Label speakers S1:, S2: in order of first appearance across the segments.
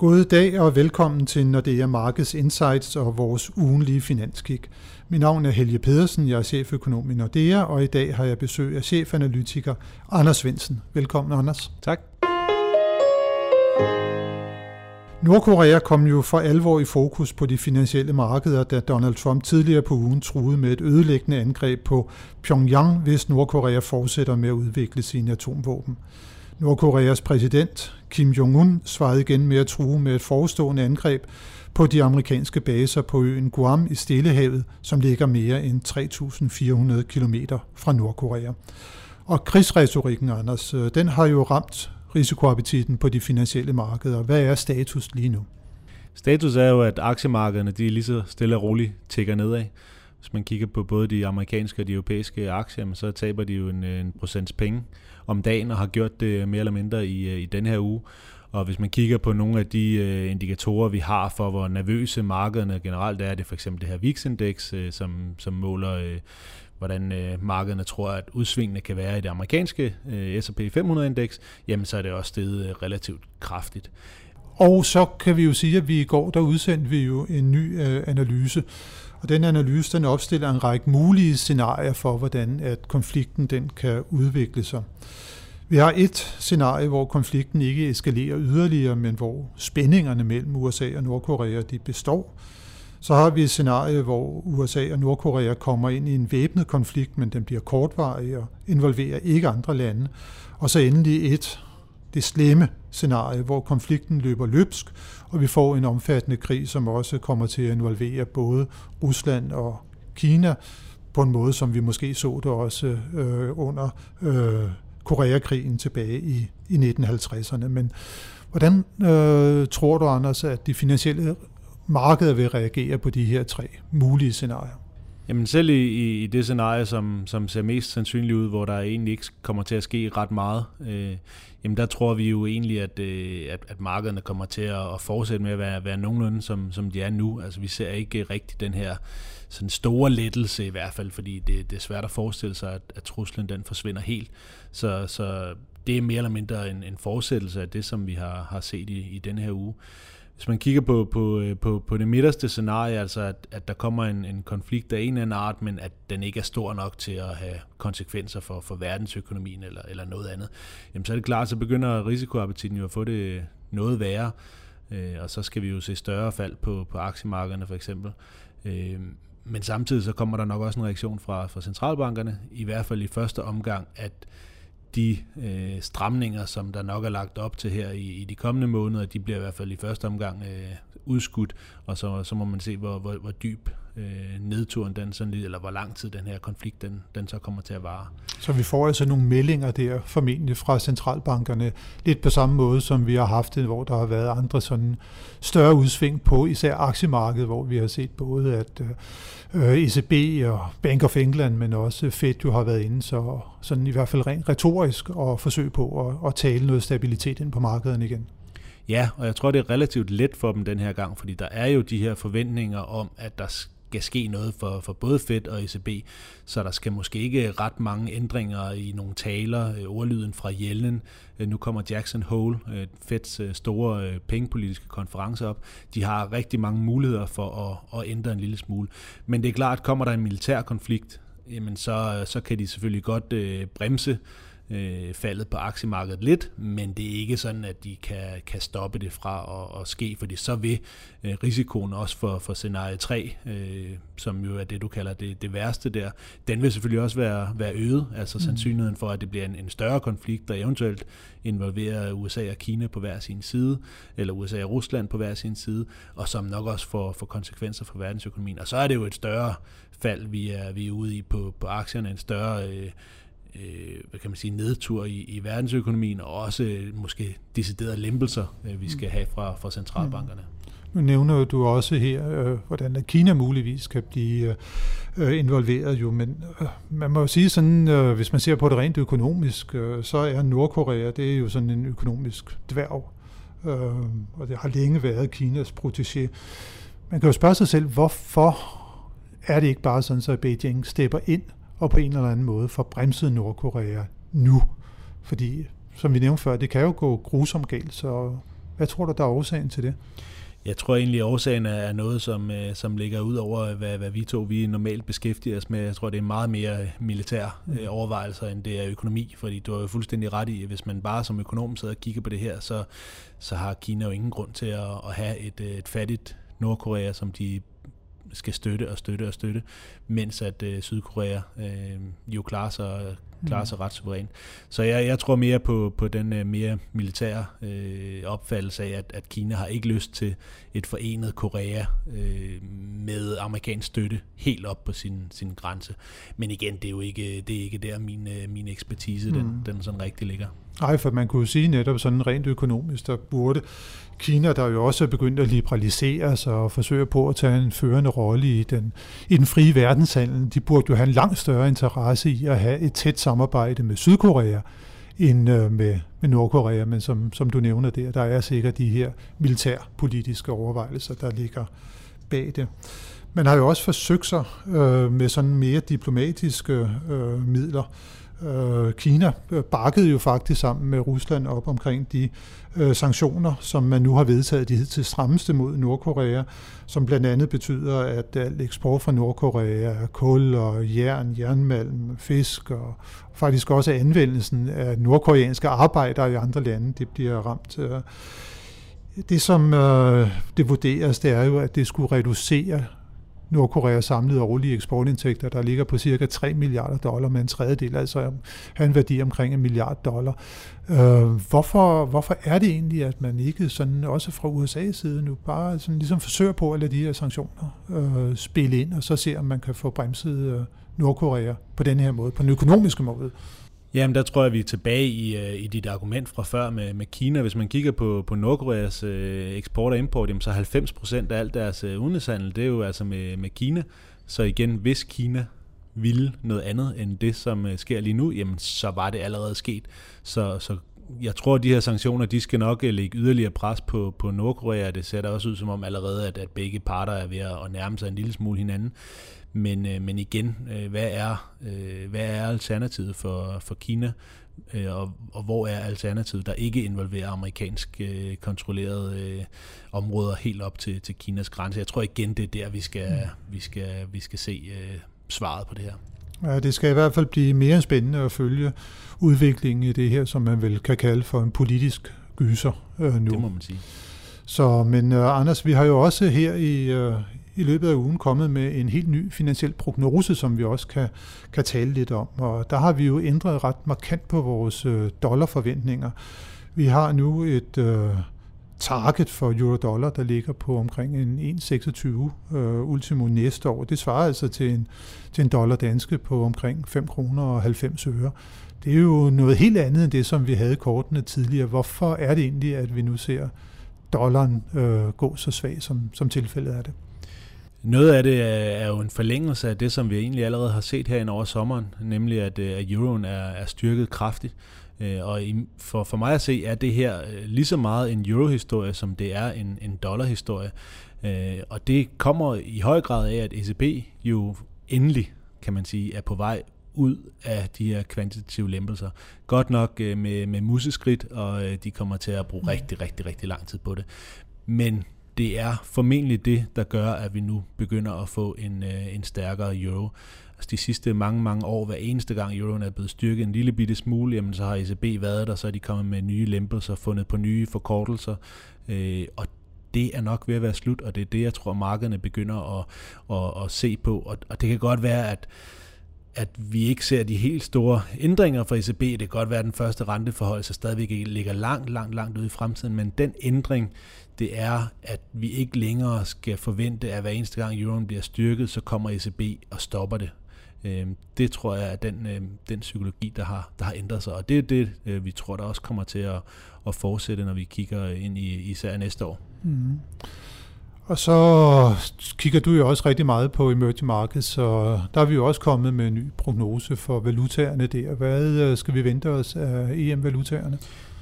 S1: God dag og velkommen til Nordea Markets Insights og vores ugenlige finanskig. Mit navn er Helge Pedersen, jeg er cheføkonom i Nordea, og i dag har jeg besøg af chefanalytiker Anders Svendsen. Velkommen, Anders.
S2: Tak.
S1: Nordkorea kom jo for alvor i fokus på de finansielle markeder, da Donald Trump tidligere på ugen truede med et ødelæggende angreb på Pyongyang, hvis Nordkorea fortsætter med at udvikle sine atomvåben. Nordkoreas præsident Kim Jong-un svarede igen med at true med et forestående angreb på de amerikanske baser på øen Guam i Stillehavet, som ligger mere end 3.400 km fra Nordkorea. Og krigsretorikken, Anders, øh, den har jo ramt risikoappetitten på de finansielle markeder. Hvad er status lige nu?
S2: Status er jo, at aktiemarkederne de lige så stille og roligt tækker nedad. Hvis man kigger på både de amerikanske og de europæiske aktier, så taber de jo en, øh, en procents penge om dagen og har gjort det mere eller mindre i, øh, i den her uge. Og hvis man kigger på nogle af de øh, indikatorer, vi har for, hvor nervøse markederne generelt er, det for eksempel det her VIX-indeks, øh, som, som måler, øh, hvordan øh, markederne tror, at udsvingene kan være i det amerikanske øh, S&P 500-indeks, jamen så er det også steget øh, relativt kraftigt.
S1: Og så kan vi jo sige, at vi i går, der udsendte vi jo en ny øh, analyse, og den analyse, den opstiller en række mulige scenarier for, hvordan at konflikten den kan udvikle sig. Vi har et scenarie, hvor konflikten ikke eskalerer yderligere, men hvor spændingerne mellem USA og Nordkorea de består. Så har vi et scenarie, hvor USA og Nordkorea kommer ind i en væbnet konflikt, men den bliver kortvarig og involverer ikke andre lande. Og så endelig et, det slemme scenarie, hvor konflikten løber løbsk, og vi får en omfattende krig, som også kommer til at involvere både Rusland og Kina på en måde, som vi måske så det også øh, under øh, Koreakrigen tilbage i, i 1950'erne. Men hvordan øh, tror du, Anders, at de finansielle markeder vil reagere på de her tre mulige scenarier?
S2: Jamen selv i, i det scenarie, som, som ser mest sandsynligt ud, hvor der egentlig ikke kommer til at ske ret meget, øh, jamen der tror vi jo egentlig, at, øh, at, at markederne kommer til at, at fortsætte med at være, være nogenlunde, som, som de er nu. Altså vi ser ikke rigtig den her sådan store lettelse i hvert fald, fordi det, det er svært at forestille sig, at, at truslen den forsvinder helt. Så, så det er mere eller mindre en, en fortsættelse af det, som vi har, har set i, i denne her uge. Hvis man kigger på, på, øh, på, på det midterste scenarie, altså at, at der kommer en, en konflikt af en eller anden art, men at den ikke er stor nok til at have konsekvenser for, for verdensøkonomien eller, eller noget andet, jamen så er det klart, så begynder risikoappetitten jo at få det noget værre, øh, og så skal vi jo se større fald på, på aktiemarkederne for eksempel. Øh, men samtidig så kommer der nok også en reaktion fra, fra centralbankerne, i hvert fald i første omgang, at de øh, stramninger, som der nok er lagt op til her i, i de kommende måneder, de bliver i hvert fald i første omgang øh, udskudt, og så, så må man se, hvor, hvor, hvor dyb øh, nedturen, den sådan, eller hvor lang tid den her konflikt, den, den så kommer til at vare.
S1: Så vi får altså nogle meldinger der, formentlig fra centralbankerne, lidt på samme måde, som vi har haft det, hvor der har været andre sådan større udsving på, især aktiemarkedet, hvor vi har set både, at øh, ECB og Bank of England, men også Fed jo har været inde, så sådan i hvert fald rent retorisk og forsøg på at, at tale noget stabilitet ind på markederne igen.
S2: Ja, og jeg tror, det er relativt let for dem den her gang, fordi der er jo de her forventninger om, at der skal ske noget for, for både Fed og ECB, så der skal måske ikke ret mange ændringer i nogle taler, øh, ordlyden fra Yellen. Øh, nu kommer Jackson Hole, øh, Feds store pengepolitiske konference op. De har rigtig mange muligheder for at, at ændre en lille smule. Men det er klart, kommer der en militær konflikt, jamen så, så kan de selvfølgelig godt øh, bremse øh, faldet på aktiemarkedet lidt, men det er ikke sådan, at de kan, kan stoppe det fra at, at ske, fordi så vil øh, risikoen også for, for scenarie 3, øh, som jo er det, du kalder det, det værste der, den vil selvfølgelig også være, være øget, altså mm. sandsynligheden for, at det bliver en, en større konflikt, der eventuelt involverer USA og Kina på hver sin side, eller USA og Rusland på hver sin side, og som nok også får, får konsekvenser for verdensøkonomien. Og så er det jo et større fald, vi er, vi er ude i på, på aktierne, en større øh, øh, hvad kan man sige, nedtur i, i verdensøkonomien, og også øh, måske deciderede lempelser, øh, vi skal mm. have fra, fra centralbankerne.
S1: Nu nævner du også her, øh, hvordan Kina muligvis kan blive øh, involveret jo, men øh, man må jo sige sådan, øh, hvis man ser på det rent økonomisk, øh, så er Nordkorea, det er jo sådan en økonomisk dværg, øh, og det har længe været Kinas protégé. Man kan jo spørge sig selv, hvorfor er det ikke bare sådan, så Beijing stepper ind og på en eller anden måde får bremset Nordkorea nu. Fordi, som vi nævnte før, det kan jo gå grusomt galt, så Hvad tror du, der er årsagen til det?
S2: Jeg tror egentlig, at årsagen er noget, som, øh, som ligger ud over, hvad, hvad vi to vi normalt beskæftiger os med. Jeg tror, det er meget mere militær mm. overvejelser, end det er økonomi. Fordi du har jo fuldstændig ret i, at hvis man bare som økonom sidder og kigger på det her, så, så har Kina jo ingen grund til at, at have et, et fattigt Nordkorea, som de skal støtte og støtte og støtte, mens at øh, Sydkorea øh, jo klarer sig, klarer sig mm. ret suverænt. Så jeg, jeg tror mere på, på den øh, mere militære øh, opfattelse af, at, at Kina har ikke lyst til et forenet Korea øh, med amerikansk støtte helt op på sin, sin grænse. Men igen, det er jo ikke, det er ikke der, min, øh, min ekspertise mm. den, den sådan rigtig ligger.
S1: Nej, for man kunne sige netop sådan rent økonomisk, der burde Kina, der jo også er begyndt at liberalisere sig og forsøge på at tage en førende rolle i den, i den frie verdenshandel, de burde jo have en langt større interesse i at have et tæt samarbejde med Sydkorea end øh, med, med Nordkorea, men som, som du nævner der, der er sikkert de her militærpolitiske overvejelser, der ligger bag det. Man har jo også forsøgt sig øh, med sådan mere diplomatiske øh, midler. Øh, Kina øh, bakkede jo faktisk sammen med Rusland op omkring de øh, sanktioner, som man nu har vedtaget de til strammeste mod Nordkorea, som blandt andet betyder, at al eksport fra Nordkorea, kul og jern, jernmalm, fisk og faktisk også anvendelsen af nordkoreanske arbejdere i andre lande, det bliver ramt. Øh. Det, som øh, det vurderes, det er jo, at det skulle reducere Nordkoreas samlede årlige eksportindtægter, der ligger på cirka 3 milliarder dollar med en tredjedel, altså har en værdi omkring en milliard dollar. Øh, hvorfor, hvorfor er det egentlig, at man ikke sådan, også fra USA's side nu bare sådan ligesom forsøger på at lade de her sanktioner øh, spille ind, og så se, om man kan få bremset øh, Nordkorea på den her måde, på den økonomiske måde?
S2: Jamen, der tror jeg, vi er tilbage i, øh, i dit argument fra før med, med Kina. Hvis man kigger på, på Nordkoreas øh, eksport og import, jamen, så 90 procent af alt deres uh, udenrigshandel, det er jo altså med, med Kina. Så igen, hvis Kina ville noget andet end det, som sker lige nu, jamen, så var det allerede sket. Så, så jeg tror, at de her sanktioner, de skal nok lægge yderligere pres på, på Nordkorea. Det ser da også ud som om allerede, at, at begge parter er ved at nærme sig en lille smule hinanden. Men, øh, men igen, øh, hvad, er, øh, hvad er alternativet for, for Kina? Øh, og, og hvor er alternativet, der ikke involverer amerikansk øh, kontrollerede øh, områder helt op til, til Kinas grænse? Jeg tror igen, det er der, vi skal, mm. vi skal, vi skal se øh, svaret på det her.
S1: Ja, det skal i hvert fald blive mere spændende at følge udviklingen i det her, som man vel kan kalde for en politisk gyser øh, nu.
S2: Det må man sige.
S1: Så, men uh, Anders, vi har jo også her i, uh, i løbet af ugen kommet med en helt ny finansiel prognose, som vi også kan, kan tale lidt om. Og der har vi jo ændret ret markant på vores øh, dollarforventninger. Vi har nu et øh, target for euro-dollar, der ligger på omkring en 1,26 øh, ultimo næste år. Det svarer altså til en, til en dollar danske på omkring 5 kroner og 90 øre. Det er jo noget helt andet end det, som vi havde kortene tidligere. Hvorfor er det egentlig, at vi nu ser dollaren øh, gå så svag, som, som tilfældet er det?
S2: Noget af det er jo en forlængelse af det, som vi egentlig allerede har set her over sommeren, nemlig at, øh, at euroen er, er styrket kraftigt. Øh, og for, for mig at se, er det her øh, lige så meget en eurohistorie, som det er en, en dollarhistorie. Og det kommer i høj grad af, at ECB jo endelig, kan man sige, er på vej ud af de her kvantitative lempelser. Godt nok med, med museskridt, og de kommer til at bruge rigtig, rigtig, rigtig lang tid på det. Men det er formentlig det, der gør, at vi nu begynder at få en, øh, en stærkere euro. Altså de sidste mange, mange år, hver eneste gang euroen er blevet styrket en lille bitte smule, jamen så har ECB været der, så er de kommet med nye lempelser, fundet på nye forkortelser, øh, og det er nok ved at være slut, og det er det, jeg tror, markederne begynder at, at, at se på. Og, og det kan godt være, at at vi ikke ser de helt store ændringer fra ECB. Det kan godt være, at den første renteforhold så stadigvæk ligger langt, langt, langt ude i fremtiden, men den ændring, det er, at vi ikke længere skal forvente, at hver eneste gang euroen bliver styrket, så kommer ECB og stopper det. Øhm, det tror jeg er den, øhm, den psykologi, der har, der har ændret sig, og det er det, øh, vi tror, der også kommer til at, at fortsætte, når vi kigger ind i især næste år. Mm.
S1: Og så kigger du jo også rigtig meget på emerging markets, og der er vi jo også kommet med en ny prognose for valutaerne der. Hvad øh, skal vi vente os af EM-valutaerne?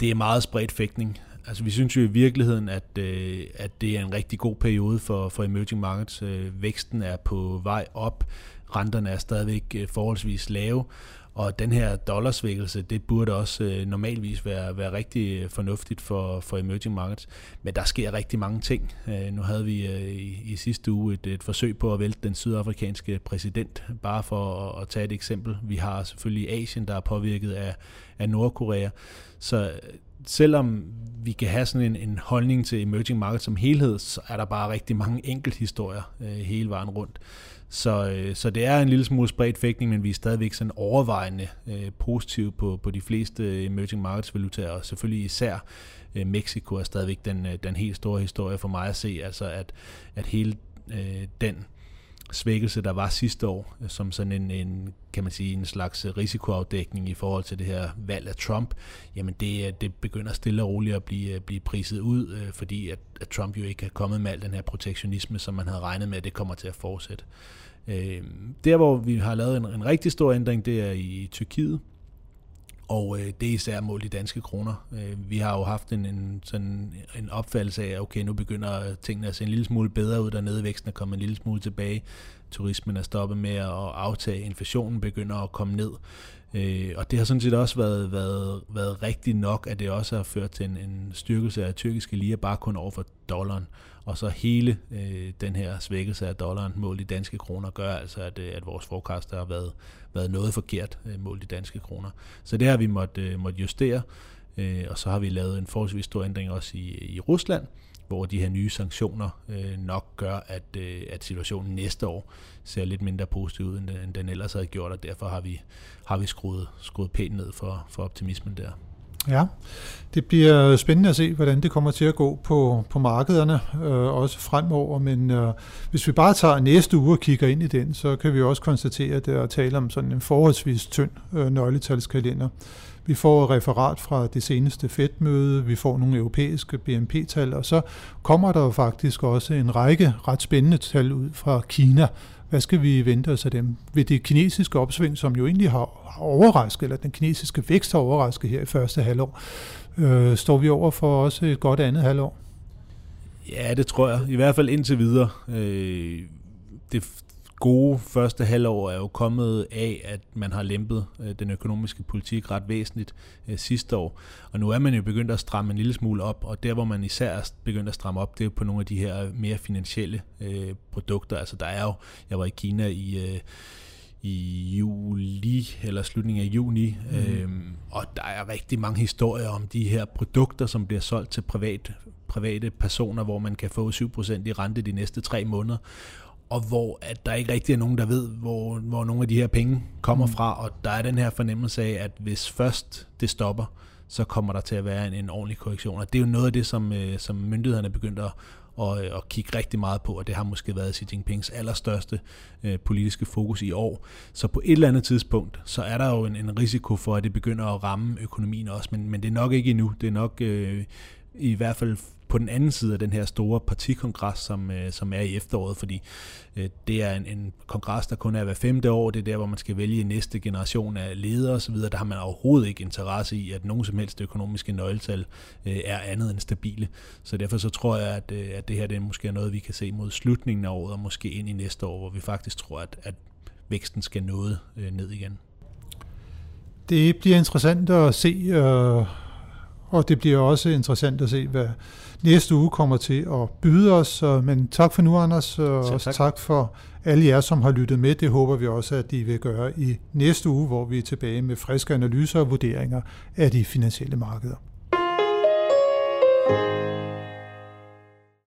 S2: Det er meget spredt fægtning. Altså vi synes jo i virkeligheden, at, øh, at det er en rigtig god periode for, for emerging markets. Øh, væksten er på vej op, renterne er stadigvæk øh, forholdsvis lave, og den her dollarsvækkelse, det burde også øh, normalvis være, være rigtig øh, fornuftigt for, for emerging markets. Men der sker rigtig mange ting. Øh, nu havde vi øh, i, i sidste uge et, et forsøg på at vælte den sydafrikanske præsident, bare for at, at tage et eksempel. Vi har selvfølgelig Asien, der er påvirket af, af Nordkorea. Så øh, selvom vi kan have sådan en, en holdning til emerging markets som helhed, så er der bare rigtig mange enkelthistorier øh, hele vejen rundt. Så, øh, så det er en lille smule spredt fægtning, men vi er stadigvæk sådan overvejende øh, positive på, på de fleste emerging markets valutaer, og selvfølgelig især øh, Mexico er stadigvæk den, øh, den helt store historie for mig at se, altså at, at hele øh, den øh, svækkelse, der var sidste år, øh, som sådan en, en, kan man sige, en slags risikoafdækning i forhold til det her valg af Trump, jamen det, øh, det begynder stille og roligt at blive, øh, blive priset ud, fordi at, at Trump jo ikke er kommet med al den her protektionisme, som man havde regnet med, at det kommer til at fortsætte. Der, hvor vi har lavet en, en rigtig stor ændring, det er i Tyrkiet, og øh, det er især målt i danske kroner. Øh, vi har jo haft en, en, sådan en opfattelse af, at okay, nu begynder tingene at se en lille smule bedre ud dernede, væksten er kommet en lille smule tilbage, turismen er stoppet med at aftage, inflationen begynder at komme ned. Øh, og det har sådan set også været, været, været rigtigt nok, at det også har ført til en, en styrkelse af tyrkiske lire, bare kun over for dollaren. Og så hele øh, den her svækkelse af dollaren målt i danske kroner gør altså, at, øh, at vores forecast har været, været noget forkert øh, målt i danske kroner. Så det har vi måtte, øh, måtte justere, øh, og så har vi lavet en forholdsvis stor ændring også i, i Rusland, hvor de her nye sanktioner øh, nok gør, at, øh, at situationen næste år ser lidt mindre positiv ud, end den, end den ellers havde gjort, og derfor har vi, har vi skruet, skruet pænt ned for, for optimismen der.
S1: Ja, det bliver spændende at se, hvordan det kommer til at gå på, på markederne, øh, også fremover. Men øh, hvis vi bare tager næste uge og kigger ind i den, så kan vi også konstatere, at der er tale om sådan en forholdsvis tynd øh, nøgletalskalender. Vi får et referat fra det seneste Fed-møde, vi får nogle europæiske BNP-tal, og så kommer der jo faktisk også en række ret spændende tal ud fra Kina. Hvad skal vi vente os af dem? Ved det kinesiske opsving, som jo egentlig har overrasket, eller den kinesiske vækst har overrasket her i første halvår, øh, står vi over for også et godt andet halvår?
S2: Ja, det tror jeg. I hvert fald indtil videre. Øh, det, gode første halvår er jo kommet af, at man har lempet øh, den økonomiske politik ret væsentligt øh, sidste år. Og nu er man jo begyndt at stramme en lille smule op, og der hvor man især er begyndt at stramme op, det er på nogle af de her mere finansielle øh, produkter. Altså der er jo, jeg var i Kina i... Øh, i juli eller slutningen af juni, mm. øhm, og der er rigtig mange historier om de her produkter, som bliver solgt til privat, private personer, hvor man kan få 7% i rente de næste tre måneder og hvor at der ikke rigtig er nogen, der ved, hvor, hvor nogle af de her penge kommer mm. fra, og der er den her fornemmelse af, at hvis først det stopper, så kommer der til at være en, en ordentlig korrektion. Og det er jo noget af det, som, øh, som myndighederne begynder at, at, at kigge rigtig meget på, og det har måske været Xi Jinpings allerstørste øh, politiske fokus i år. Så på et eller andet tidspunkt, så er der jo en, en risiko for, at det begynder at ramme økonomien også, men, men det er nok ikke endnu. Det er nok øh, i hvert fald på den anden side af den her store partikongres, som, øh, som er i efteråret, fordi øh, det er en, en kongres, der kun er hver femte år. Det er der, hvor man skal vælge næste generation af ledere osv. Der har man overhovedet ikke interesse i, at nogen som helst økonomiske nøgletal øh, er andet end stabile. Så derfor så tror jeg, at, øh, at det her det er måske noget, vi kan se mod slutningen af året, og måske ind i næste år, hvor vi faktisk tror, at, at væksten skal noget øh, ned igen.
S1: Det bliver interessant at se, øh, og det bliver også interessant at se, hvad næste uge kommer til at byde os. Men tak for nu, Anders, og også tak. tak for alle jer, som har lyttet med. Det håber vi også, at I vil gøre i næste uge, hvor vi er tilbage med friske analyser og vurderinger af de finansielle markeder.